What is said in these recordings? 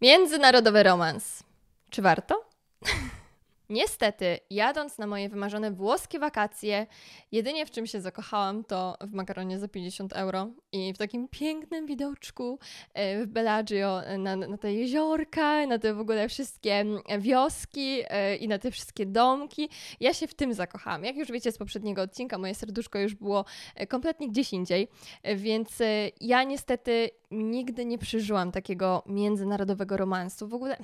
Międzynarodowy romans. Czy warto? Niestety, jadąc na moje wymarzone włoskie wakacje, jedynie w czym się zakochałam to w makaronie za 50 euro i w takim pięknym widoczku e, w Bellagio e, na, na te jeziorka, na te w ogóle wszystkie mm, wioski e, i na te wszystkie domki. Ja się w tym zakochałam. Jak już wiecie z poprzedniego odcinka, moje serduszko już było kompletnie gdzieś indziej, więc ja niestety nigdy nie przeżyłam takiego międzynarodowego romansu. W ogóle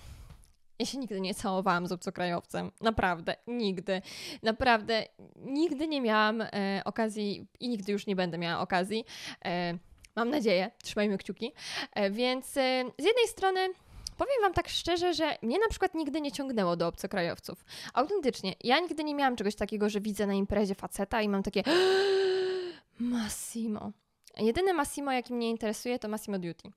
ja się nigdy nie całowałam z obcokrajowcem. Naprawdę, nigdy. Naprawdę, nigdy nie miałam e, okazji i nigdy już nie będę miała okazji. E, mam nadzieję, trzymajmy kciuki. E, więc e, z jednej strony powiem Wam tak szczerze, że mnie na przykład nigdy nie ciągnęło do obcokrajowców. Autentycznie, ja nigdy nie miałam czegoś takiego, że widzę na imprezie faceta i mam takie Massimo. Jedyne Massimo, jaki mnie interesuje, to Massimo Duty.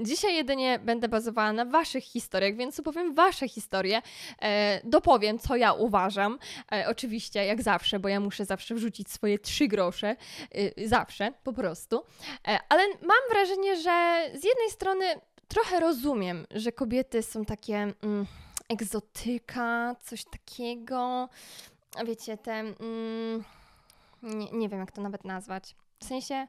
Dzisiaj jedynie będę bazowała na Waszych historiach, więc opowiem Wasze historie. E, dopowiem, co ja uważam. E, oczywiście, jak zawsze, bo ja muszę zawsze wrzucić swoje trzy grosze. E, zawsze, po prostu. E, ale mam wrażenie, że z jednej strony trochę rozumiem, że kobiety są takie mm, egzotyka, coś takiego. Wiecie, te. Mm, nie, nie wiem, jak to nawet nazwać. W sensie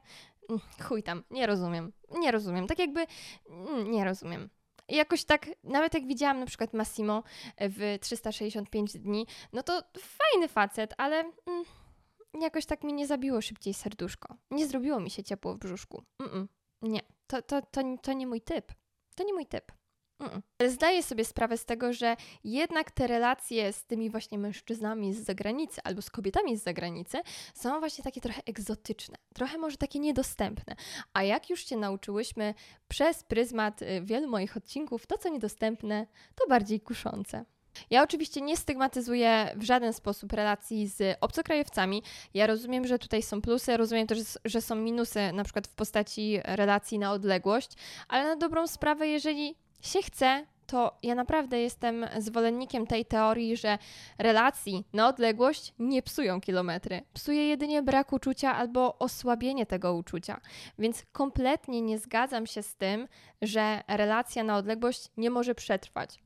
chuj tam, nie rozumiem. Nie rozumiem. Tak jakby mm, nie rozumiem. Jakoś tak, nawet jak widziałam na przykład Massimo w 365 dni, no to fajny facet, ale mm, jakoś tak mi nie zabiło szybciej serduszko. Nie zrobiło mi się ciepło w brzuszku. Mm -mm. Nie, to, to, to, to nie mój typ. To nie mój typ. Zdaję sobie sprawę z tego, że jednak te relacje z tymi właśnie mężczyznami z zagranicy albo z kobietami z zagranicy są właśnie takie trochę egzotyczne, trochę może takie niedostępne. A jak już się nauczyłyśmy przez pryzmat y, wielu moich odcinków, to co niedostępne, to bardziej kuszące. Ja oczywiście nie stygmatyzuję w żaden sposób relacji z obcokrajowcami. Ja rozumiem, że tutaj są plusy, rozumiem też, że są minusy, na przykład w postaci relacji na odległość, ale na dobrą sprawę, jeżeli się chce, to ja naprawdę jestem zwolennikiem tej teorii, że relacji na odległość nie psują kilometry. Psuje jedynie brak uczucia albo osłabienie tego uczucia. Więc kompletnie nie zgadzam się z tym, że relacja na odległość nie może przetrwać.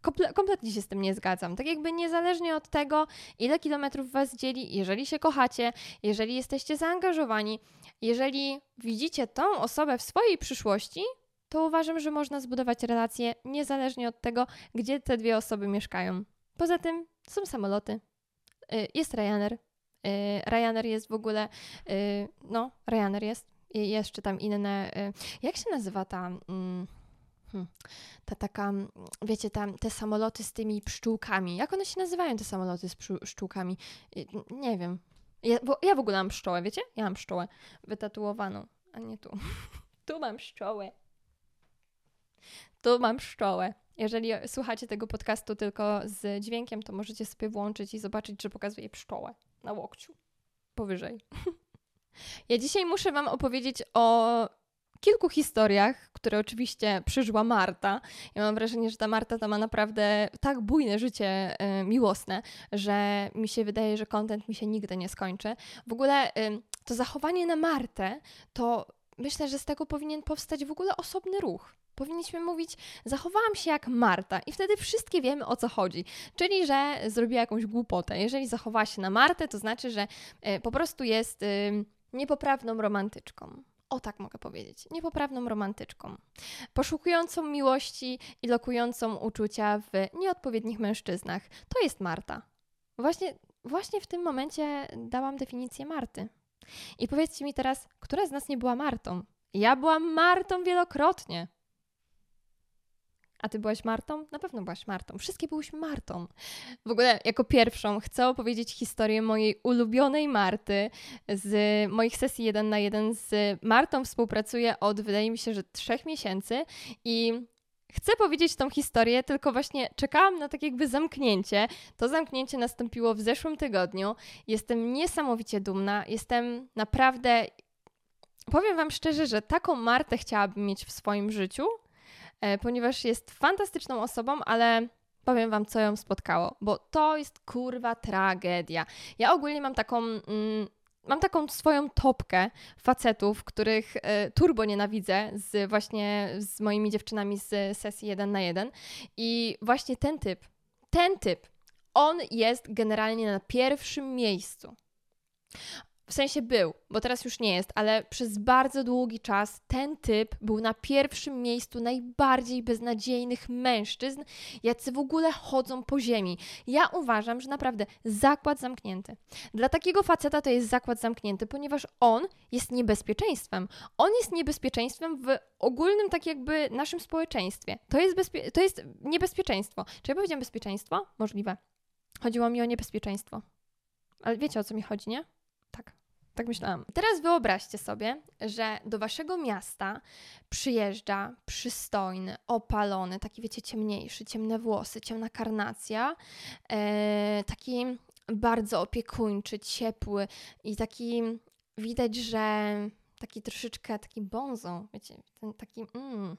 Komple kompletnie się z tym nie zgadzam. Tak jakby niezależnie od tego, ile kilometrów was dzieli, jeżeli się kochacie, jeżeli jesteście zaangażowani, jeżeli widzicie tą osobę w swojej przyszłości, to uważam, że można zbudować relacje niezależnie od tego, gdzie te dwie osoby mieszkają. Poza tym są samoloty, y, jest Ryanair. Y, Ryanair jest w ogóle, y, no, Ryanair jest. I jeszcze tam inne. Jak się nazywa ta. Mm, hmm, ta taka, wiecie, tam te samoloty z tymi pszczółkami. Jak one się nazywają, te samoloty z pszczółkami? Nie wiem. Ja, bo ja w ogóle mam pszczołę, wiecie? Ja mam pszczołę wytatuowaną, a nie tu. tu mam pszczołę to mam pszczołę. Jeżeli słuchacie tego podcastu tylko z dźwiękiem, to możecie sobie włączyć i zobaczyć, że pokazuje pszczołę na łokciu. Powyżej. Ja dzisiaj muszę Wam opowiedzieć o kilku historiach, które oczywiście przeżyła Marta. Ja mam wrażenie, że ta Marta to ma naprawdę tak bujne życie y, miłosne, że mi się wydaje, że kontent mi się nigdy nie skończy. W ogóle y, to zachowanie na Martę, to myślę, że z tego powinien powstać w ogóle osobny ruch. Powinniśmy mówić, zachowałam się jak Marta i wtedy wszystkie wiemy o co chodzi. Czyli, że zrobiła jakąś głupotę. Jeżeli zachowała się na Martę, to znaczy, że y, po prostu jest y, niepoprawną romantyczką. O tak mogę powiedzieć. Niepoprawną romantyczką. Poszukującą miłości i lokującą uczucia w nieodpowiednich mężczyznach. To jest Marta. Właśnie, właśnie w tym momencie dałam definicję Marty. I powiedzcie mi teraz, która z nas nie była Martą? Ja byłam Martą wielokrotnie. A ty byłaś Martą? Na pewno byłaś Martą. Wszystkie byłyśmy Martą. W ogóle, jako pierwszą, chcę opowiedzieć historię mojej ulubionej Marty z moich sesji 1 na 1 z Martą. Współpracuję od, wydaje mi się, że trzech miesięcy i Chcę powiedzieć tą historię, tylko właśnie czekałam na tak jakby zamknięcie. To zamknięcie nastąpiło w zeszłym tygodniu. Jestem niesamowicie dumna. Jestem naprawdę. Powiem Wam szczerze, że taką Martę chciałabym mieć w swoim życiu, ponieważ jest fantastyczną osobą, ale powiem wam, co ją spotkało, bo to jest kurwa tragedia. Ja ogólnie mam taką. Mm, mam taką swoją topkę facetów, których e, turbo nienawidzę z właśnie z moimi dziewczynami z sesji 1 na 1 i właśnie ten typ, ten typ, on jest generalnie na pierwszym miejscu. W sensie był, bo teraz już nie jest, ale przez bardzo długi czas ten typ był na pierwszym miejscu najbardziej beznadziejnych mężczyzn, jacy w ogóle chodzą po ziemi. Ja uważam, że naprawdę zakład zamknięty. Dla takiego faceta to jest zakład zamknięty, ponieważ on jest niebezpieczeństwem. On jest niebezpieczeństwem w ogólnym, tak jakby naszym społeczeństwie. To jest, bezpie- to jest niebezpieczeństwo. Czy ja powiedziałam bezpieczeństwo? Możliwe. Chodziło mi o niebezpieczeństwo. Ale wiecie o co mi chodzi, nie? Tak, myślałam. Teraz wyobraźcie sobie, że do waszego miasta przyjeżdża przystojny, opalony, taki wiecie, ciemniejszy, ciemne włosy, ciemna karnacja, e, taki bardzo opiekuńczy, ciepły i taki widać, że taki troszeczkę taki bonzo, wiecie, ten taki mm,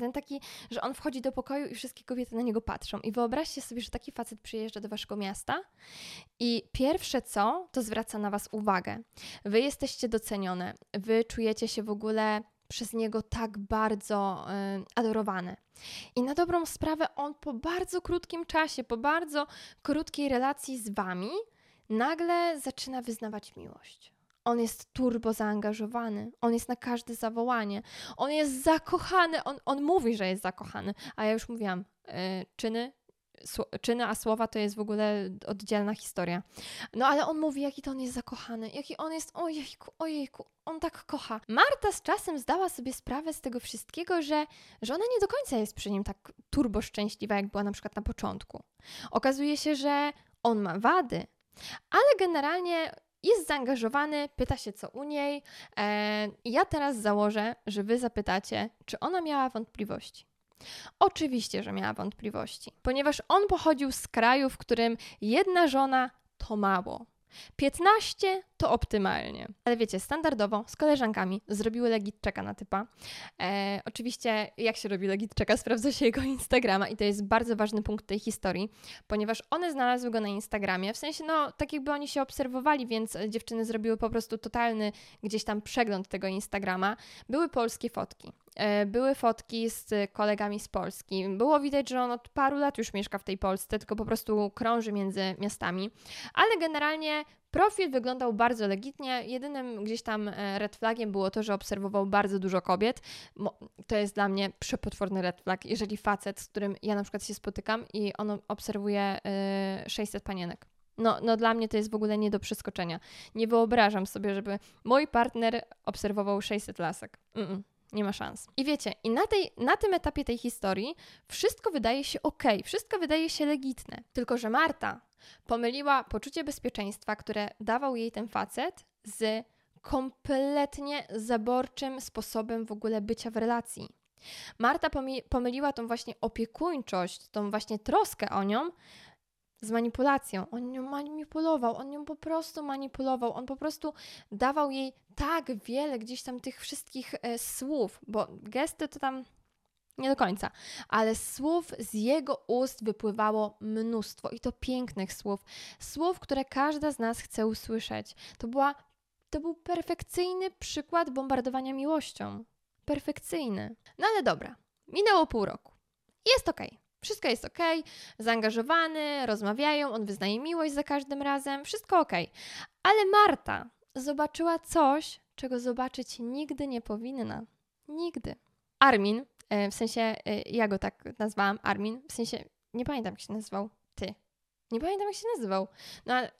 ten taki, że on wchodzi do pokoju i wszystkie kobiety na niego patrzą. I wyobraźcie sobie, że taki facet przyjeżdża do waszego miasta i pierwsze co, to zwraca na was uwagę. Wy jesteście docenione, wy czujecie się w ogóle przez niego tak bardzo y, adorowane. I na dobrą sprawę on po bardzo krótkim czasie, po bardzo krótkiej relacji z wami, nagle zaczyna wyznawać miłość. On jest turbo zaangażowany, on jest na każde zawołanie, on jest zakochany, on, on mówi, że jest zakochany, a ja już mówiłam, yy, czyny, czyny, a słowa to jest w ogóle oddzielna historia. No ale on mówi, jaki to on jest zakochany, jaki on jest, ojejku, ojejku, on tak kocha. Marta z czasem zdała sobie sprawę z tego wszystkiego, że, że ona nie do końca jest przy nim tak turbo szczęśliwa, jak była na przykład na początku. Okazuje się, że on ma wady, ale generalnie jest zaangażowany, pyta się co u niej. E, ja teraz założę, że wy zapytacie, czy ona miała wątpliwości. Oczywiście, że miała wątpliwości, ponieważ on pochodził z kraju, w którym jedna żona to mało. 15 to optymalnie. Ale wiecie, standardowo z koleżankami zrobiły legit czeka na typa. E, oczywiście, jak się robi legit czeka, sprawdza się jego Instagrama i to jest bardzo ważny punkt tej historii, ponieważ one znalazły go na Instagramie. W sensie, no, tak jakby oni się obserwowali, więc dziewczyny zrobiły po prostu totalny gdzieś tam przegląd tego Instagrama. Były polskie fotki. E, były fotki z kolegami z Polski. Było widać, że on od paru lat już mieszka w tej Polsce, tylko po prostu krąży między miastami. Ale generalnie Profil wyglądał bardzo legitnie. Jedynym gdzieś tam e, red flagiem było to, że obserwował bardzo dużo kobiet. To jest dla mnie przepotworny red flag, jeżeli facet, z którym ja na przykład się spotykam i on obserwuje 600 e, panienek. No, no dla mnie to jest w ogóle nie do przeskoczenia. Nie wyobrażam sobie, żeby mój partner obserwował 600 lasek. Mm -mm. Nie ma szans. I wiecie, i na, tej, na tym etapie tej historii wszystko wydaje się ok, wszystko wydaje się legitne. Tylko, że Marta pomyliła poczucie bezpieczeństwa, które dawał jej ten facet, z kompletnie zaborczym sposobem w ogóle bycia w relacji. Marta pomyliła tą właśnie opiekuńczość, tą właśnie troskę o nią z manipulacją. On nią manipulował, on nią po prostu manipulował, on po prostu dawał jej tak wiele gdzieś tam tych wszystkich e, słów, bo gesty to tam nie do końca, ale słów z jego ust wypływało mnóstwo i to pięknych słów, słów, które każda z nas chce usłyszeć. To była to był perfekcyjny przykład bombardowania miłością. Perfekcyjny. No ale dobra, minęło pół roku. Jest okej. Okay. Wszystko jest ok, zaangażowany, rozmawiają, on wyznaje miłość za każdym razem, wszystko ok. Ale Marta zobaczyła coś, czego zobaczyć nigdy nie powinna. Nigdy. Armin, e, w sensie e, ja go tak nazwałam, Armin, w sensie nie pamiętam jak się nazywał. Ty. Nie pamiętam jak się nazywał. No ale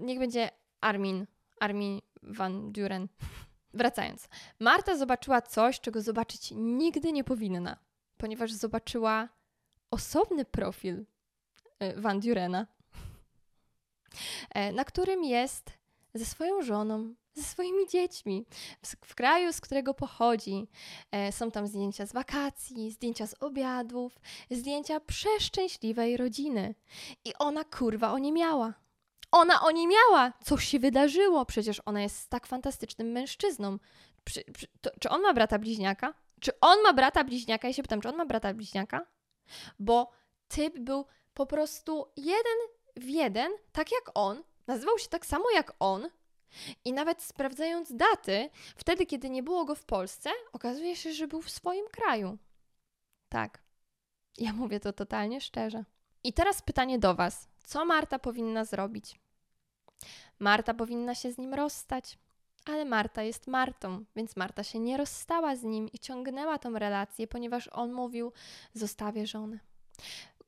niech będzie Armin. Armin van Duren. Wracając. Marta zobaczyła coś, czego zobaczyć nigdy nie powinna, ponieważ zobaczyła osobny profil e, Van Durena, e, na którym jest ze swoją żoną, ze swoimi dziećmi, w, w, kraju, z którego pochodzi. E, są tam zdjęcia z wakacji, zdjęcia z obiadów, zdjęcia przeszczęśliwej rodziny. I ona kurwa o nie miała. Ona o nie miała! Coś się wydarzyło, przecież ona jest tak fantastycznym mężczyzną. Przy, przy, to, czy on ma brata bliźniaka? Czy on ma brata bliźniaka? Ja się pytam, czy on ma brata bliźniaka? Bo typ był po prostu jeden w jeden, tak jak on, nazywał się tak samo jak on I nawet sprawdzając daty, wtedy, kiedy nie było go w Polsce, okazuje się, że był w swoim kraju. Tak. Ja mówię to totalnie szczerze. I teraz pytanie do Was. Co Marta powinna zrobić? Marta powinna się z nim rozstać. Ale Marta jest Martą, więc Marta się nie rozstała z nim i ciągnęła tą relację, ponieważ on mówił: Zostawię żonę.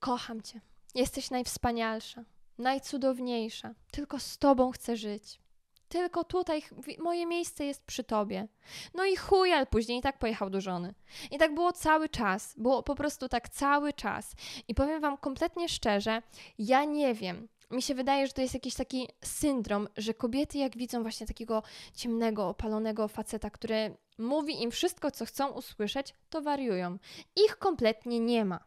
Kocham cię. Jesteś najwspanialsza, najcudowniejsza. Tylko z tobą chcę żyć. Tylko tutaj moje miejsce jest przy tobie. No i chuj, ale później i tak pojechał do żony. I tak było cały czas. Było po prostu tak cały czas. I powiem wam kompletnie szczerze, ja nie wiem, mi się wydaje, że to jest jakiś taki syndrom, że kobiety, jak widzą właśnie takiego ciemnego, opalonego faceta, który mówi im wszystko, co chcą usłyszeć, to wariują. Ich kompletnie nie ma.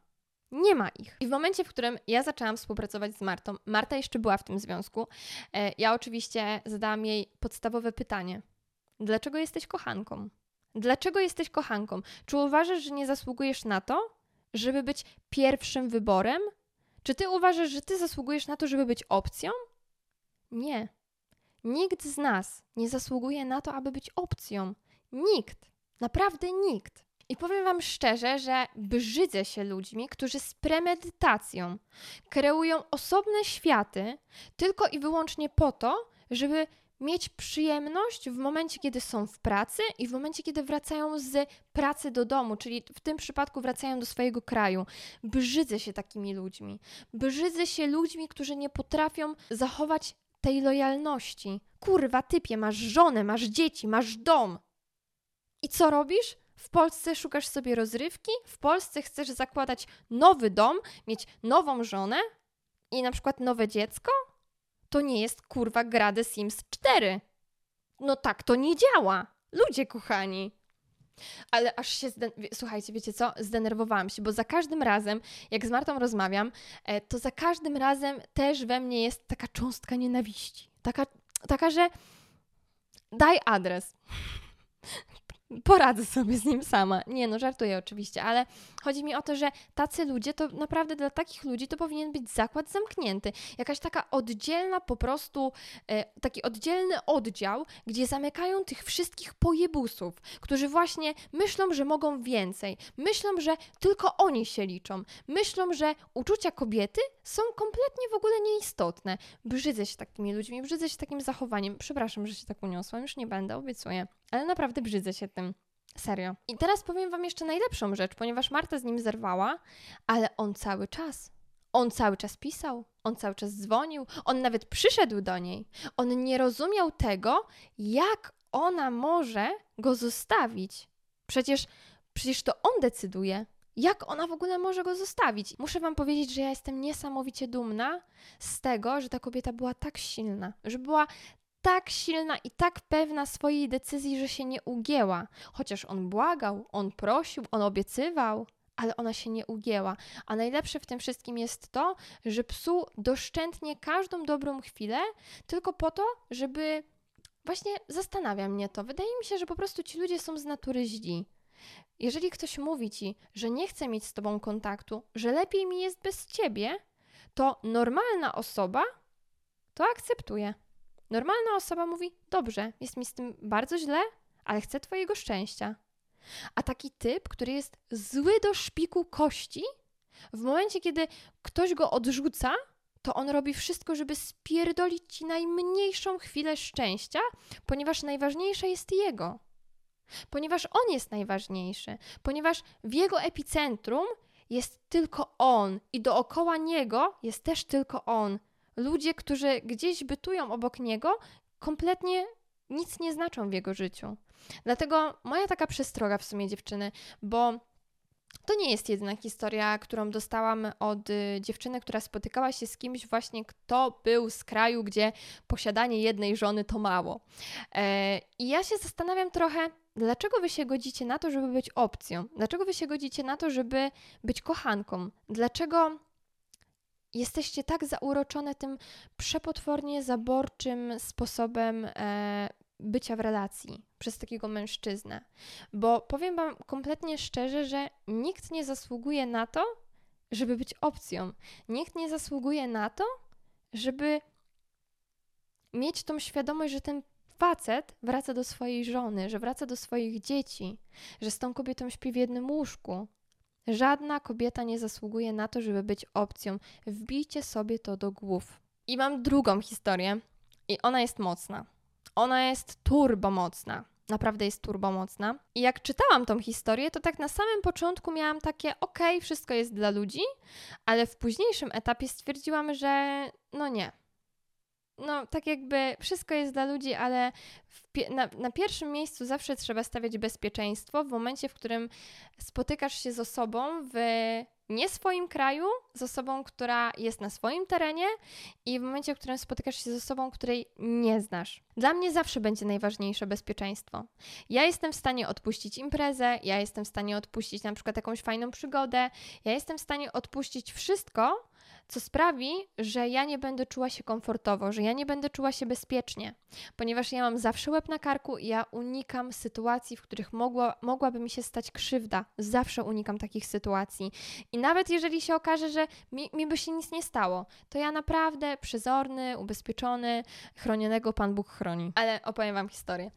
Nie ma ich. I w momencie, w którym ja zaczęłam współpracować z Martą, Marta jeszcze była w tym związku, e, ja oczywiście zadałam jej podstawowe pytanie: Dlaczego jesteś kochanką? Dlaczego jesteś kochanką? Czy uważasz, że nie zasługujesz na to, żeby być pierwszym wyborem? Czy ty uważasz, że ty zasługujesz na to, żeby być opcją? Nie. Nikt z nas nie zasługuje na to, aby być opcją. Nikt. Naprawdę nikt. I powiem Wam szczerze, że brzydzę się ludźmi, którzy z premedytacją kreują osobne światy tylko i wyłącznie po to, żeby mieć przyjemność w momencie, kiedy są w pracy i w momencie, kiedy wracają z pracy do domu, czyli w tym przypadku wracają do swojego kraju. Brzydzę się takimi ludźmi. Brzydzę się ludźmi, którzy nie potrafią zachować tej lojalności. Kurwa, typie, masz żonę, masz dzieci, masz dom. I co robisz? W Polsce szukasz sobie rozrywki, w Polsce chcesz zakładać nowy dom, mieć nową żonę i na przykład nowe dziecko? To nie jest kurwa gra The Sims 4. No tak to nie działa. Ludzie kochani. Ale aż się, słuchajcie, wiecie co? Zdenerwowałam się, bo za każdym razem, jak z Martą rozmawiam, e, to za każdym razem też we mnie jest taka cząstka nienawiści. Taka, taka że daj adres poradzę sobie z nim sama. Nie, no żartuję oczywiście, ale chodzi mi o to, że tacy ludzie, to naprawdę dla takich ludzi to powinien być zakład zamknięty. Jakaś taka oddzielna po prostu, e, taki oddzielny oddział, gdzie zamykają tych wszystkich pojebusów, którzy właśnie myślą, że mogą więcej, myślą, że tylko oni się liczą, myślą, że uczucia kobiety są kompletnie w ogóle nieistotne. Brzydzę się takimi ludźmi, brzydzę się takim zachowaniem. Przepraszam, że się tak uniosłam, już nie będę, obiecuję. Ale naprawdę brzydzę się tym. Serio. I teraz powiem Wam jeszcze najlepszą rzecz, ponieważ Marta z nim zerwała, ale on cały czas. On cały czas pisał, on cały czas dzwonił, on nawet przyszedł do niej. On nie rozumiał tego, jak ona może go zostawić. Przecież, przecież to on decyduje. Jak ona w ogóle może go zostawić? Muszę Wam powiedzieć, że ja jestem niesamowicie dumna z tego, że ta kobieta była tak silna, że była tak silna i tak pewna swojej decyzji, że się nie ugięła. Chociaż on błagał, on prosił, on obiecywał, ale ona się nie ugięła. A najlepsze w tym wszystkim jest to, że psu doszczętnie każdą dobrą chwilę tylko po to, żeby. Właśnie zastanawia mnie to. Wydaje mi się, że po prostu ci ludzie są z natury źli. Jeżeli ktoś mówi ci, że nie chce mieć z tobą kontaktu, że lepiej mi jest bez ciebie, to normalna osoba to akceptuje. Normalna osoba mówi: Dobrze, jest mi z tym bardzo źle, ale chcę Twojego szczęścia. A taki typ, który jest zły do szpiku kości, w momencie, kiedy ktoś go odrzuca, to on robi wszystko, żeby spierdolić ci najmniejszą chwilę szczęścia, ponieważ najważniejsze jest jego. Ponieważ on jest najważniejszy, ponieważ w jego epicentrum jest tylko on i dookoła niego jest też tylko on ludzie, którzy gdzieś bytują obok niego, kompletnie nic nie znaczą w jego życiu. Dlatego moja taka przestroga w sumie dziewczyny, bo to nie jest jedyna historia, którą dostałam od y, dziewczyny, która spotykała się z kimś właśnie, kto był z kraju, gdzie posiadanie jednej żony to mało. E, I ja się zastanawiam trochę, dlaczego wy się godzicie na to, żeby być opcją? Dlaczego wy się godzicie na to, żeby być kochanką? Dlaczego jesteście tak zauroczone tym przepotwornie zaborczym sposobem e, bycia w relacji przez takiego mężczyznę. Bo powiem Wam kompletnie szczerze, że nikt nie zasługuje na to, żeby być opcją. Nikt nie zasługuje na to, żeby mieć tą świadomość, że ten facet wraca do swojej żony, że wraca do swoich dzieci, że z tą kobietą śpi w jednym łóżku. Żadna kobieta nie zasługuje na to, żeby być opcją. Wbijcie sobie to do głów. I mam drugą historię, i ona jest mocna. Ona jest turbo mocna. Naprawdę jest turbo mocna. I jak czytałam tą historię, to tak na samym początku miałam takie, okej, okay, wszystko jest dla ludzi, ale w późniejszym etapie stwierdziłam, że no nie, no, tak jakby wszystko jest dla ludzi, ale na, na, pierwszym miejscu zawsze trzeba stawiać bezpieczeństwo w momencie, w którym spotykasz się z osobą w nie swoim kraju, z osobą, która jest na swoim terenie i w momencie, w którym spotykasz się z osobą, której nie znasz. Dla mnie zawsze będzie najważniejsze bezpieczeństwo. Ja jestem w stanie odpuścić imprezę, ja jestem w stanie odpuścić na przykład jakąś fajną przygodę, ja jestem w stanie odpuścić wszystko, co sprawi, że ja nie będę czuła się komfortowo, że ja nie będę czuła się bezpiecznie, ponieważ ja mam zawsze łeb na karku i ja unikam sytuacji, w których mogła, mogłaby mi się stać krzywda. Zawsze unikam takich sytuacji. I nawet jeżeli się okaże, że mi, mi by się nic nie stało, to ja naprawdę przezorny, ubezpieczony, chronionego Pan Bóg chroni. Ale opowiem Wam historię.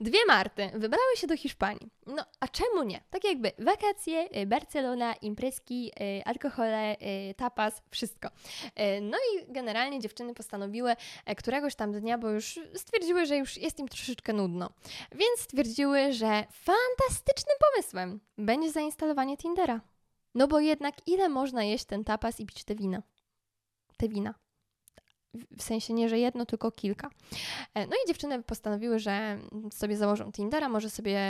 Dwie Marty wybrały się do Hiszpanii. No, a czemu nie? Tak jakby wakacje, y, Barcelona, imprezki, y, alkohole, y, tapas, wszystko. No i generalnie dziewczyny postanowiły któregoś tam dnia, bo już stwierdziły, że już jest im troszeczkę nudno. Więc stwierdziły, że fantastycznym pomysłem będzie zainstalowanie Tindera. No bo jednak ile można jeść ten tapas i pić te wina? Te wina. W sensie nie, że jedno, tylko kilka. E, no i dziewczyny postanowiły, że sobie założą Tindera, może sobie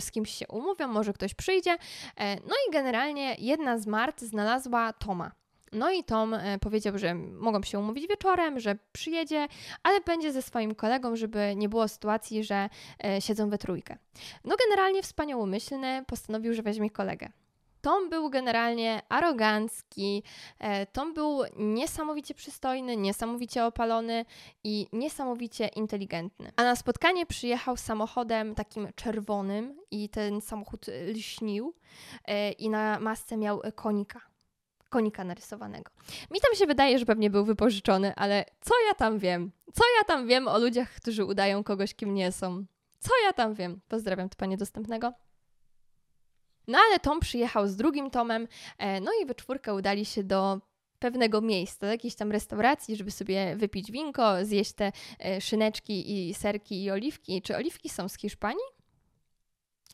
z kimś się umówią, może ktoś przyjdzie. E, no i generalnie jedna z Mart znalazła Toma. No i Tom e, powiedział, że mogą się umówić wieczorem, że przyjedzie, ale będzie ze swoim kolegą, żeby nie było sytuacji, że siedzą we trójkę. No generalnie wspaniałomyślny postanowił, że weźmie kolegę. Tom był generalnie arogancki, e, Tom był niesamowicie przystojny, niesamowicie opalony i niesamowicie inteligentny. A na spotkanie przyjechał samochodem takim czerwonym i ten samochód lśnił e, i na masce miał konika konika narysowanego. Mi tam się wydaje, że pewnie był wypożyczony, ale co ja tam wiem? Co ja tam wiem o ludziach, którzy udają kogoś, kim nie są? Co ja tam wiem? Pozdrawiam, to panie dostępnego. No ale Tom przyjechał z drugim Tomem, e, no i we czwórkę udali się do pewnego miejsca, do jakiejś tam restauracji, żeby sobie wypić winko, zjeść te e, szyneczki i serki i oliwki. Czy oliwki są z Hiszpanii?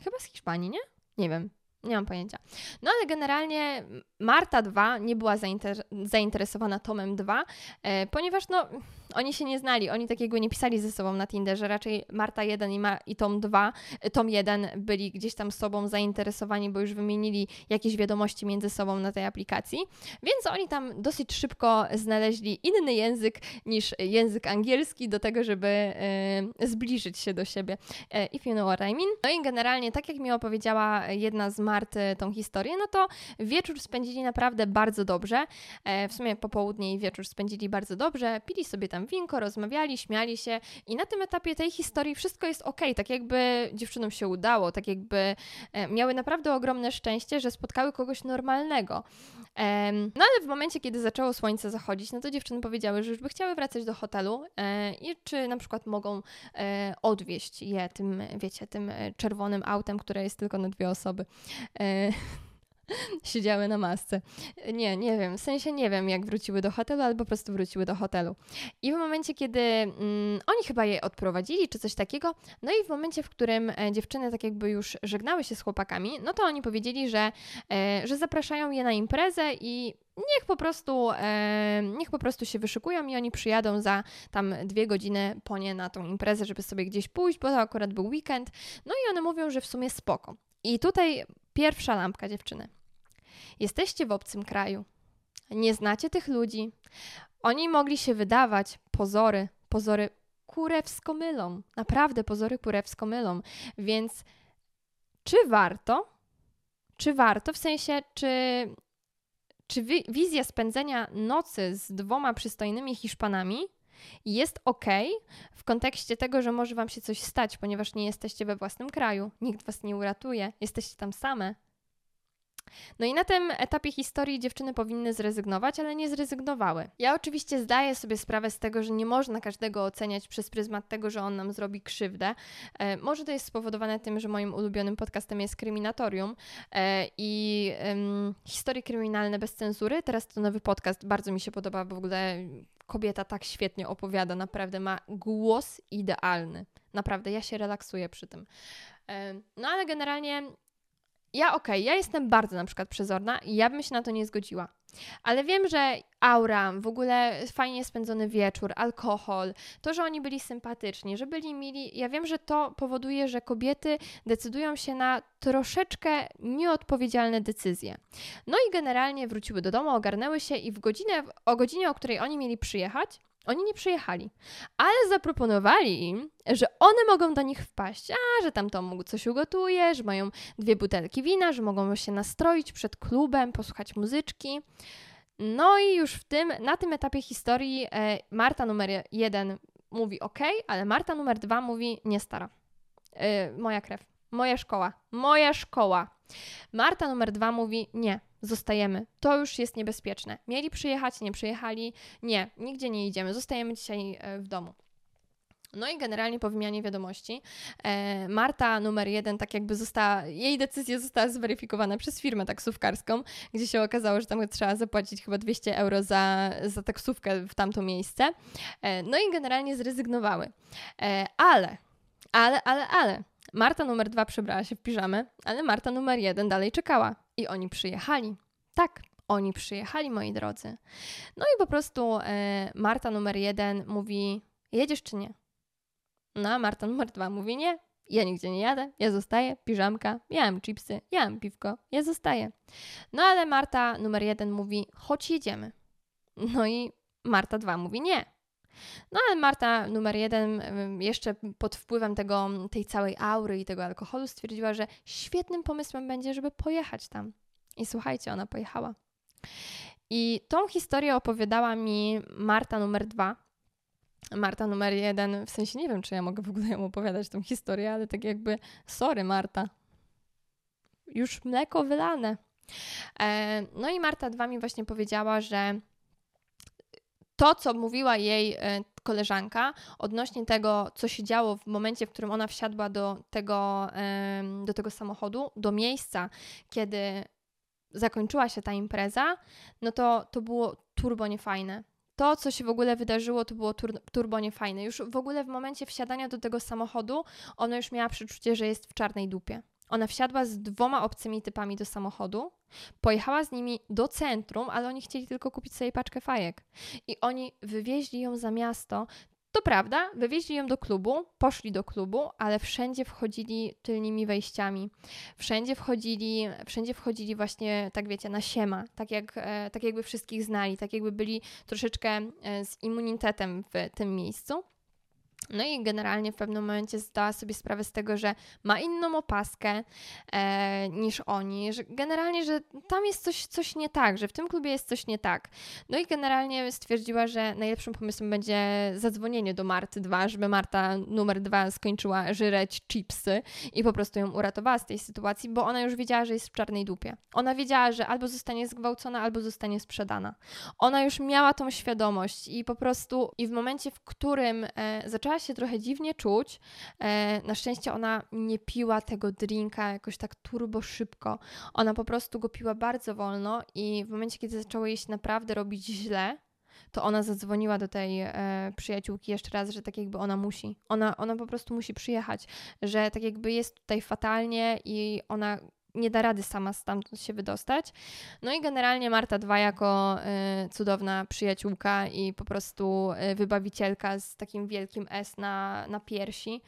Chyba z Hiszpanii, nie? Nie wiem. Nie mam pojęcia. No ale generalnie Marta 2 nie była zainter zainteresowana Tomem 2, e, ponieważ no, oni się nie znali, oni takiego nie pisali ze sobą na Tinderze, raczej Marta 1 i, Ma i Tom 2, e, Tom 1 byli gdzieś tam sobą zainteresowani, bo już wymienili jakieś wiadomości między sobą na tej aplikacji, więc oni tam dosyć szybko znaleźli inny język niż język angielski do tego, żeby e, zbliżyć się do siebie, e, if you know what I mean. No i generalnie, tak jak mi opowiedziała jedna z Marty tą historię, no to wieczór spędzili naprawdę bardzo dobrze, e, w sumie popołudnie i wieczór spędzili bardzo dobrze, pili sobie tam winko, rozmawiali, śmiali się i na tym etapie tej historii wszystko jest ok, tak jakby dziewczynom się udało, tak jakby e, miały naprawdę ogromne szczęście, że spotkały kogoś normalnego. No ale w momencie, kiedy zaczęło słońce zachodzić, no to dziewczyny powiedziały, że już by chciały wracać do hotelu e, i czy na przykład mogą e, odwieźć je tym, wiecie, tym czerwonym autem, które jest tylko na dwie osoby. siedziały na masce. Nie, nie wiem, w sensie nie wiem, jak wróciły do hotelu, ale po prostu wróciły do hotelu. I w momencie, kiedy mm, oni chyba je odprowadzili, czy coś takiego, no i w momencie, w którym e, dziewczyny tak jakby już żegnały się z chłopakami, no to oni powiedzieli, że, e, że zapraszają je na imprezę i niech po prostu, e, niech po prostu się wyszykują i oni przyjadą za tam dwie godziny po nie na tą imprezę, żeby sobie gdzieś pójść, bo to akurat był weekend. No i one mówią, że w sumie spoko. I tutaj Pierwsza lampka dziewczyny. Jesteście w obcym kraju. Nie znacie tych ludzi. Oni mogli się wydawać pozory, pozory kurewsko mylą. Naprawdę pozory kurewsko mylą. Więc czy warto? Czy warto? W sensie, czy, czy wizja spędzenia nocy z dwoma przystojnymi Hiszpanami jest ok w kontekście tego, że może Wam się coś stać, ponieważ nie jesteście we własnym kraju, nikt Was nie uratuje, jesteście tam same. No i na tym etapie historii dziewczyny powinny zrezygnować, ale nie zrezygnowały. Ja oczywiście zdaję sobie sprawę z tego, że nie można każdego oceniać przez pryzmat tego, że on nam zrobi krzywdę. E, może to jest spowodowane tym, że moim ulubionym podcastem jest Kryminatorium e, i e, historie kryminalne bez cenzury. Teraz to nowy podcast, bardzo mi się podoba, bo w ogóle kobieta tak świetnie opowiada, naprawdę ma głos idealny. Naprawdę, ja się relaksuję przy tym. No ale generalnie ja okej, okay, ja jestem bardzo na przykład przezorna i ja bym się na to nie zgodziła. Ale wiem, że aura, w ogóle fajnie spędzony wieczór, alkohol, to, że oni byli sympatyczni, że byli mili, ja wiem, że to powoduje, że kobiety decydują się na troszeczkę nieodpowiedzialne decyzje. No i generalnie wróciły do domu, ogarnęły się i w godzinę, o godzinie, o której oni mieli przyjechać, oni nie przyjechali, ale zaproponowali im, że one mogą do nich wpaść, a że tam to coś ugotuje, że mają dwie butelki wina, że mogą się nastroić przed klubem, posłuchać muzyczki. No i już w tym, na tym etapie historii e, Marta numer jeden mówi ok, ale Marta numer dwa mówi nie stara. E, moja krew, moja szkoła, moja szkoła. Marta numer dwa mówi nie, zostajemy. To już jest niebezpieczne. Mieli przyjechać, nie przyjechali. Nie, nigdzie nie idziemy. Zostajemy dzisiaj e, w domu. No i generalnie po wymianie wiadomości e, Marta numer jeden tak jakby została, jej decyzja została zweryfikowana przez firmę taksówkarską, gdzie się okazało, że tam trzeba zapłacić chyba 200 euro za, za taksówkę w tamto miejsce. E, no i generalnie zrezygnowały. Ale, ale, ale, ale Marta numer dwa przebrała się w piżamę, ale Marta numer jeden dalej czekała. I oni przyjechali. Tak, oni przyjechali, moi drodzy. No i po prostu e, Marta numer jeden mówi: Jedziesz czy nie? No a Marta numer dwa mówi: Nie, ja nigdzie nie jadę, ja zostaję, piżamka, ja mam chipsy, ja mam piwko, ja zostaję. No ale Marta numer jeden mówi: Chodź, jedziemy. No i Marta dwa mówi: Nie, no ale Marta numer jeden jeszcze pod wpływem tego, tej całej aury i tego alkoholu stwierdziła, że świetnym pomysłem będzie, żeby pojechać tam. I słuchajcie, ona pojechała. I tą historię opowiadała mi Marta numer dwa. Marta numer jeden, w sensie nie wiem, czy ja mogę w ogóle ją opowiadać tą historię, ale tak jakby, sorry Marta, już mleko wylane. E, no i Marta dwa mi właśnie powiedziała, że to, co mówiła jej e, koleżanka odnośnie tego, co się działo w momencie, w którym ona wsiadła do tego, do tego samochodu, do miejsca, kiedy zakończyła się ta impreza, no to to było turbo niefajne. To, co się w ogóle wydarzyło, to było tur turbo niefajne. Już w ogóle w momencie wsiadania do tego samochodu, ona już miała przeczucie, że jest w czarnej dupie. Ona wsiadła z dwoma obcymi typami do samochodu, pojechała z nimi do centrum, ale oni chcieli tylko kupić sobie paczkę fajek. I oni wywieźli ją za miasto. To prawda, wywieźli ją do klubu, poszli do klubu, ale wszędzie wchodzili tylnymi wejściami. Wszędzie wchodzili, wszędzie wchodzili właśnie, tak wiecie, na siema, tak, jak, e, tak jakby wszystkich znali, tak jakby byli troszeczkę e, z immunitetem w tym miejscu. No i generalnie w pewnym momencie zdała sobie sprawę z tego, że ma inną opaskę e, niż oni, że generalnie, że tam jest coś, coś nie tak, że w tym klubie jest coś nie tak. No i generalnie stwierdziła, że najlepszym pomysłem będzie zadzwonienie do Marty 2, żeby Marta numer 2 skończyła żyreć chipsy i po prostu ją uratowała z tej sytuacji, bo ona już wiedziała, że jest w czarnej dupie. Ona wiedziała, że albo zostanie zgwałcona, albo zostanie sprzedana. Ona już miała tą świadomość i po prostu i w momencie, w którym e, zaczęła zaczęła się trochę dziwnie czuć. E, na szczęście ona nie piła tego drinka jakoś tak turbo szybko. Ona po prostu go piła bardzo wolno i w momencie, kiedy zaczęło jej się naprawdę robić źle, to ona zadzwoniła do tej e, przyjaciółki jeszcze raz, że tak jakby ona musi. Ona, ona po prostu musi przyjechać, że tak jakby jest tutaj fatalnie i ona nie da rady sama stamtąd się wydostać. No i generalnie Marta II jako y, cudowna przyjaciółka i po prostu y, wybawicielka z takim wielkim S na, na piersi,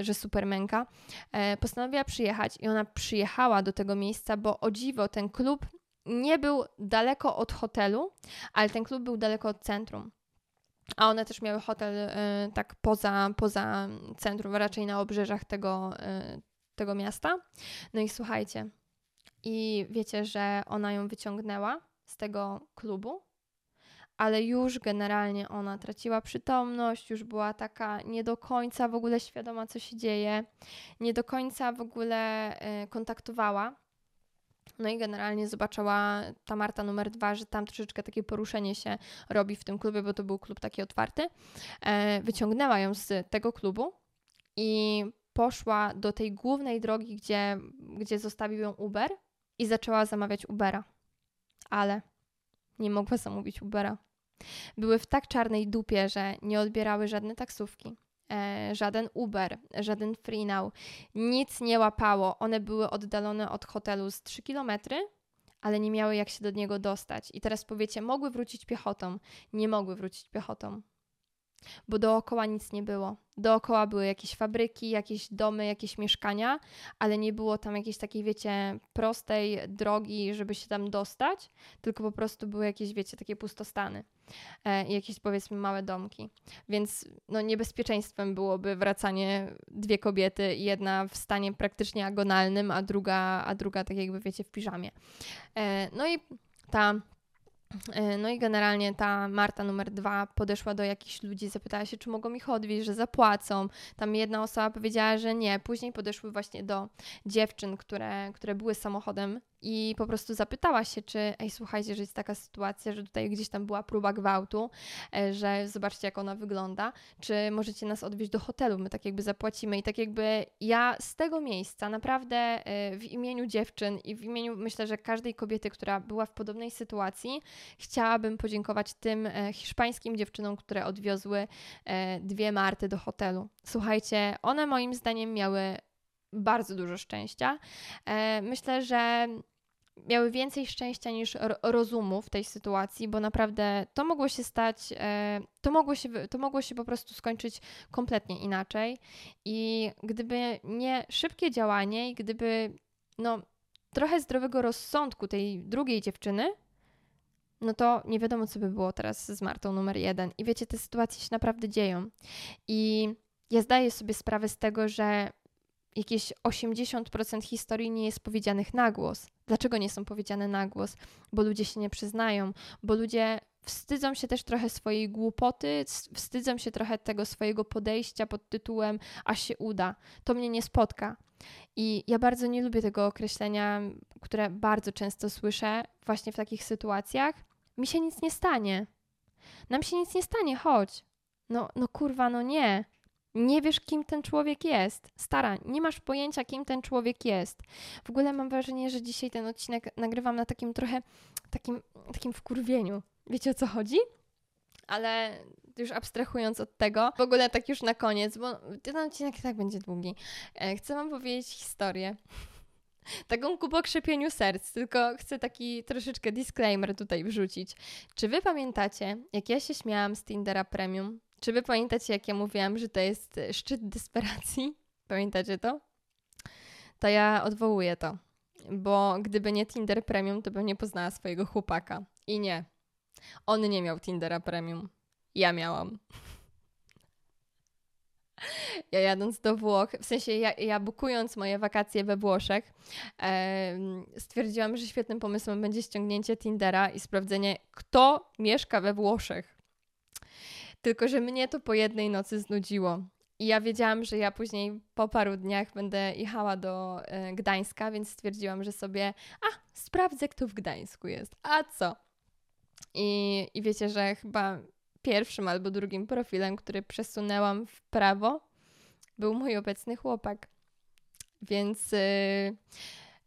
y, że supermenka, y, postanowiła przyjechać i ona przyjechała do tego miejsca, bo o dziwo ten klub nie był daleko od hotelu, ale ten klub był daleko od centrum. A one też miały hotel y, tak poza, poza centrum, raczej na obrzeżach tego, y, tego miasta. No i słuchajcie, i wiecie, że ona ją wyciągnęła z tego klubu, ale już generalnie ona traciła przytomność, już była taka nie do końca w ogóle świadoma, co się dzieje, nie do końca w ogóle y, kontaktowała No i generalnie zobaczyła ta Marta numer dwa, że tam troszeczkę takie poruszenie się robi w tym klubie, bo to był klub taki otwarty. E, wyciągnęła ją z tego klubu i poszła do tej głównej drogi, gdzie, gdzie zostawił ją Uber i zaczęła zamawiać Ubera. Ale nie mogła zamówić Ubera. Były w tak czarnej dupie, że nie odbierały żadne taksówki, e, żaden Uber, żaden FreeNow. Nic nie łapało. One były oddalone od hotelu z 3 kilometry, ale nie miały jak się do niego dostać. I teraz powiecie, mogły wrócić piechotą. Nie mogły wrócić piechotą bo dookoła nic nie było. Dookoła były jakieś fabryki, jakieś domy, jakieś mieszkania, ale nie było tam jakiejś takiej, wiecie, prostej drogi, żeby się tam dostać, tylko po prostu były jakieś, wiecie, takie pustostany e, jakieś, powiedzmy, małe domki. Więc no, niebezpieczeństwem byłoby wracanie dwie kobiety, jedna w stanie praktycznie agonalnym, a druga, a druga tak jakby, wiecie, w piżamie. E, no i ta no i generalnie ta Marta numer dwa podeszła do jakichś ludzi, zapytała się, czy mogą ich odwieźć, że zapłacą. Tam jedna osoba powiedziała, że nie. Później podeszły właśnie do dziewczyn, które, które były samochodem i po prostu zapytała się, czy ej, słuchajcie, że jest taka sytuacja, że tutaj gdzieś tam była próba gwałtu, e, że zobaczcie, jak ona wygląda, czy możecie nas odwieźć do hotelu, my tak jakby zapłacimy i tak jakby ja z tego miejsca naprawdę e, w imieniu dziewczyn i w imieniu myślę, że każdej kobiety, która była w podobnej sytuacji, chciałabym podziękować tym e, hiszpańskim dziewczynom, które odwiozły dwie Marty do hotelu. Słuchajcie, one moim zdaniem miały bardzo dużo szczęścia. Myślę, że miały więcej szczęścia niż rozumu w tej sytuacji, bo naprawdę to mogło się stać, e, to mogło się, to mogło się po prostu skończyć kompletnie inaczej. I gdyby nie szybkie działanie i gdyby no, trochę zdrowego rozsądku tej drugiej dziewczyny, no to nie wiadomo, co by było teraz z Martą numer jeden. I wiecie, te sytuacje się naprawdę dzieją. I ja zdaję sobie sprawę z tego, że jakieś 80% historii nie jest powiedzianych na głos. Dlaczego nie są powiedziane na głos? Bo ludzie się nie przyznają, bo ludzie wstydzą się też trochę swojej głupoty, wstydzą się trochę tego swojego podejścia pod tytułem a się uda. To mnie nie spotka. I ja bardzo nie lubię tego określenia, które bardzo często słyszę właśnie w takich sytuacjach. Mi się nic nie stanie. Nam się nic nie stanie, chodź. No, no kurwa, no nie. Nie wiesz, kim ten człowiek jest. Stara, nie masz pojęcia, kim ten człowiek jest. W ogóle mam wrażenie, że dzisiaj ten odcinek nagrywam na takim trochę takim, takim wkurwieniu. Wiecie o co chodzi? Ale już abstrahując od tego, w ogóle tak już na koniec, bo ten odcinek i tak będzie długi. E, chcę Wam powiedzieć historię. Taką ku pokrzepieniu serc, tylko chcę taki troszeczkę disclaimer tutaj wrzucić. Czy Wy pamiętacie, jak ja się śmiałam z Tindera Premium? Czy wy pamiętacie, jak ja mówiłam, że to jest e, szczyt desperacji? Pamiętacie to? To ja odwołuję to, bo gdyby nie Tinder Premium, to bym nie poznała swojego chłopaka. I nie. On nie miał Tindera Premium. Ja miałam. Ja jadąc do Włoch, w sensie ja, ja bukując moje wakacje we Włoszech, e, stwierdziłam, że świetnym pomysłem będzie ściągnięcie Tindera i sprawdzenie, kto mieszka we Włoszech. Tylko, że mnie to po jednej nocy znudziło. I ja wiedziałam, że ja później po paru dniach będę jechała do y, Gdańska, więc stwierdziłam, że sobie, a sprawdzę, kto w Gdańsku jest. A co? I, I wiecie, że chyba pierwszym albo drugim profilem, który przesunęłam w prawo, był mój obecny chłopak. Więc, yy,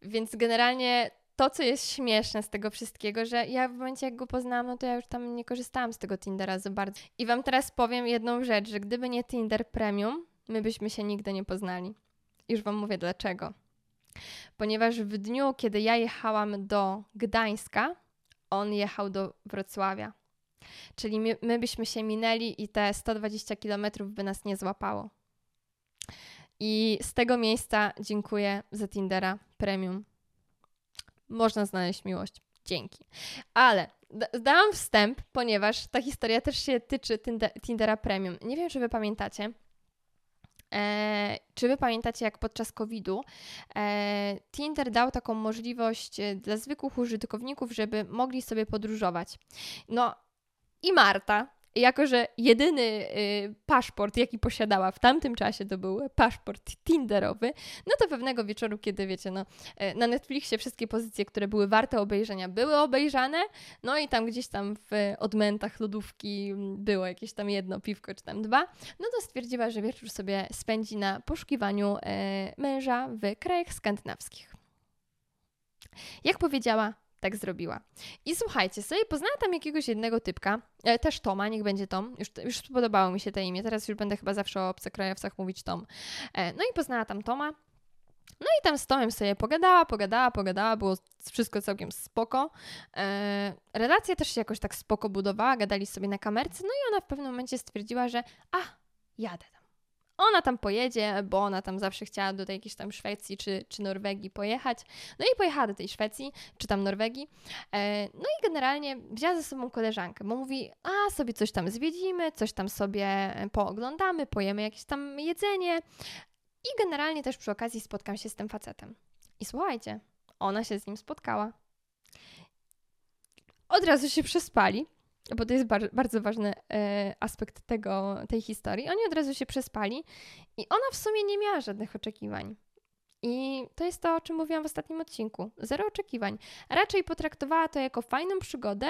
więc generalnie to, co jest śmieszne z tego wszystkiego, że ja w momencie, jak go poznałam, no to ja już tam nie korzystałam z tego Tindera za bardzo. I Wam teraz powiem jedną rzecz, że gdyby nie Tinder Premium, my byśmy się nigdy nie poznali. Już Wam mówię dlaczego. Ponieważ w dniu, kiedy ja jechałam do Gdańska, on jechał do Wrocławia. Czyli my, my byśmy się minęli i te 120 kilometrów by nas nie złapało. I z tego miejsca dziękuję za Tindera Premium można znaleźć miłość. Dzięki. Ale dałam wstęp, ponieważ ta historia też się tyczy Tindera Premium. Nie wiem, czy wy pamiętacie, E, czy wy pamiętacie, jak podczas COVID-u e, Tinder dał taką możliwość e, dla zwykłych użytkowników, żeby mogli sobie podróżować? No i Marta, jako że jedyny y, paszport, jaki posiadała w tamtym czasie, to był paszport Tinderowy, no to pewnego wieczoru, kiedy wiecie, no, y, na Netflixie wszystkie pozycje, które były warte obejrzenia, były obejrzane, no i tam gdzieś tam w odmętach lodówki było jakieś tam jedno piwko czy tam dwa, no to stwierdziła, że wieczór sobie spędzi na poszukiwaniu y, męża w krajach skandynawskich. Jak powiedziała, tak zrobiła. I słuchajcie, sobie poznała tam jakiegoś jednego typka, e, też Toma, niech będzie Tom, już, już spodobało mi się to imię, teraz już będę chyba zawsze o obcokrajowcach mówić Tom. E, no i poznała tam Toma, no i tam z Tomem sobie pogadała, pogadała, pogadała, było wszystko całkiem spoko. E, relacja też się jakoś tak spoko budowała, gadali sobie na kamerce, no i ona w pewnym momencie stwierdziła, że a, jadę tam ona tam pojedzie, bo ona tam zawsze chciała do tej jakiejś tam Szwecji czy, czy Norwegii pojechać. No i pojechała do tej Szwecji, czy tam Norwegii. E, no i generalnie wzięła ze sobą koleżankę, bo mówi, a sobie coś tam zwiedzimy, coś tam sobie e, pooglądamy, pojemy jakieś tam jedzenie. I generalnie też przy okazji spotkam się z tym facetem. I słuchajcie, ona się z nim spotkała. Od razu się przespali bo to jest bar bardzo ważny e, aspekt tego, tej historii. Oni od razu się przespali i ona w sumie nie miała żadnych oczekiwań. I to jest to, o czym mówiłam w ostatnim odcinku. Zero oczekiwań. Raczej potraktowała to jako fajną przygodę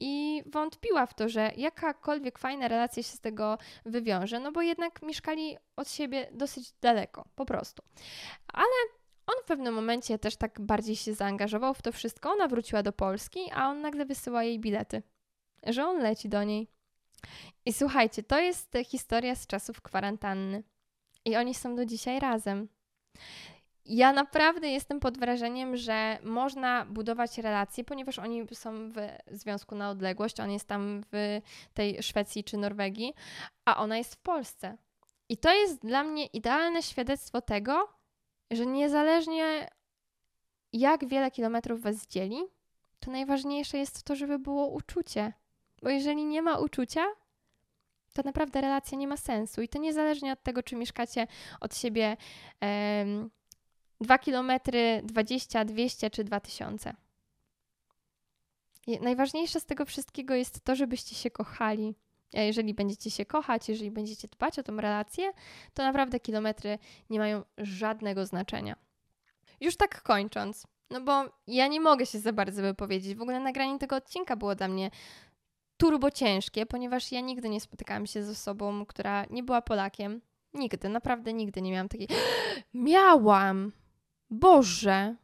i wątpiła w to, że jakakolwiek fajna relacja się z tego wywiąże, no bo jednak mieszkali od siebie dosyć daleko, po prostu. Ale on w pewnym momencie też tak bardziej się zaangażował w to wszystko. Ona wróciła do Polski, a on nagle wysyła jej bilety że on leci do niej. I słuchajcie, to jest historia z czasów kwarantanny. I oni są do dzisiaj razem. Ja naprawdę jestem pod wrażeniem, że można budować relacje, ponieważ oni są w związku na odległość. On jest tam w tej Szwecji czy Norwegii, a ona jest w Polsce. I to jest dla mnie idealne świadectwo tego, że niezależnie jak wiele kilometrów was dzieli, to najważniejsze jest to, żeby było uczucie. Bo jeżeli nie ma uczucia, to naprawdę relacja nie ma sensu. I to niezależnie od tego, czy mieszkacie od siebie um, 2 km, 20, 200 czy 2000. I najważniejsze z tego wszystkiego jest to, żebyście się kochali. A jeżeli będziecie się kochać, jeżeli będziecie dbać o tą relację, to naprawdę kilometry nie mają żadnego znaczenia. Już tak kończąc, no bo ja nie mogę się za bardzo wypowiedzieć. W ogóle nagranie tego odcinka było dla mnie turbo ciężkie, ponieważ ja nigdy nie spotykałam się z osobą, która nie była Polakiem. Nigdy, naprawdę nigdy nie miałam takiej. Miałam! Boże!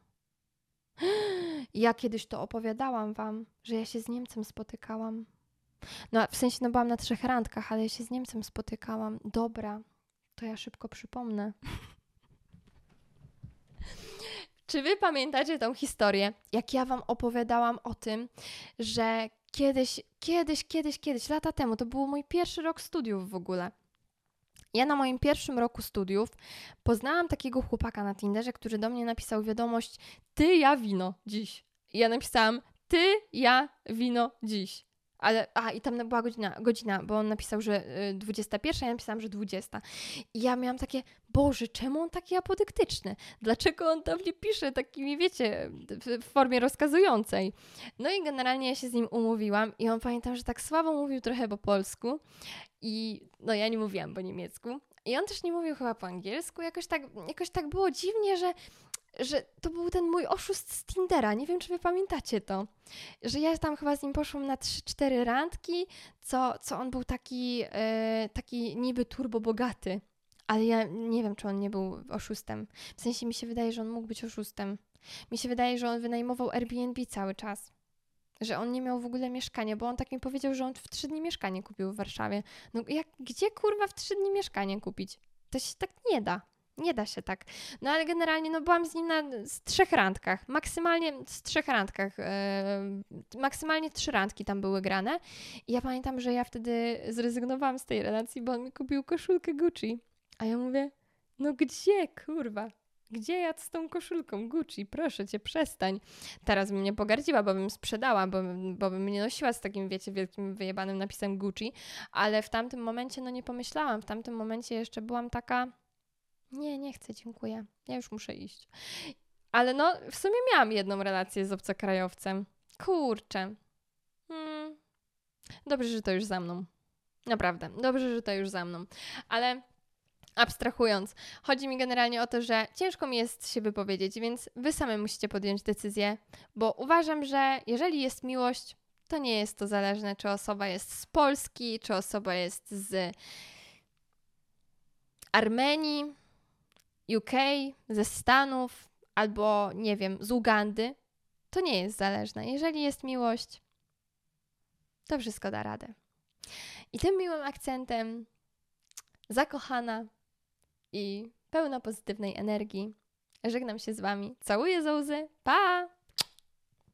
Ja kiedyś to opowiadałam wam, że ja się z Niemcem spotykałam. No, w sensie, no byłam na trzech randkach, ale ja się z Niemcem spotykałam. Dobra, to ja szybko przypomnę. Czy wy pamiętacie tą historię, jak ja wam opowiadałam o tym, że kiedyś, kiedyś, kiedyś, kiedyś, lata temu, to był mój pierwszy rok studiów w ogóle. Ja na moim pierwszym roku studiów poznałam takiego chłopaka na Tinderze, który do mnie napisał wiadomość: Ty, ja wino dziś. I ja napisałam: Ty, ja wino dziś. Ale, a i tam była godzina, godzina, bo on napisał, że 21, y, ja napisałam, że 20. I ja miałam takie, Boże, czemu on taki apodyktyczny? Dlaczego on do mnie pisze takimi, wiecie, w formie rozkazującej? No i generalnie ja się z nim umówiłam i on pamiętam, że tak słabo mówił trochę po polsku i no ja nie mówiłam po niemiecku. I on też nie mówił chyba po angielsku. Jakoś tak, jakoś tak było dziwnie, że że to był ten mój oszust z Tindera. Nie wiem, czy wy pamiętacie to. Że ja tam chyba z nim poszłam na 3-4 randki, co, co on był taki, e, taki niby turbo bogaty. Ale ja nie wiem, czy on nie był oszustem. W sensie mi się wydaje, że on mógł być oszustem. Mi się wydaje, że on wynajmował Airbnb cały czas. Że on nie miał w ogóle mieszkania, bo on tak mi powiedział, że on w trzy dni mieszkanie kupił w Warszawie. No jak, gdzie kurwa w trzy dni mieszkanie kupić? To się tak nie da. Nie da się tak. No ale generalnie no byłam z nim na z trzech randkach. Maksymalnie z trzech randkach. Yy, maksymalnie trzy randki tam były grane. I ja pamiętam, że ja wtedy zrezygnowałam z tej relacji, bo on mi kupił koszulkę Gucci. A ja mówię, no gdzie, kurwa? Gdzie ja z tą koszulką Gucci? Proszę cię, przestań. Teraz bym mnie pogardziła, bo bym sprzedała, bo, bo bym nie nosiła z takim, wiecie, wielkim wyjebanym napisem Gucci, ale w tamtym momencie no nie pomyślałam. W tamtym momencie jeszcze byłam taka nie, nie chcę, dziękuję. Ja już muszę iść. Ale no, w sumie miałam jedną relację z obcokrajowcem. Kurczę. Hmm. Dobrze, że to już za mną. Naprawdę, dobrze, że to już za mną. Ale abstrahując, chodzi mi generalnie o to, że ciężko mi jest się wypowiedzieć, więc wy same musicie podjąć decyzję, bo uważam, że jeżeli jest miłość, to nie jest to zależne, czy osoba jest z Polski, czy osoba jest z Armenii, UK, ze Stanów, albo nie wiem, z Ugandy. To nie jest zależne. Jeżeli jest miłość, to wszystko da radę. I tym miłym akcentem, zakochana i pełna pozytywnej energii, żegnam się z Wami. Całuję za łzy. Pa!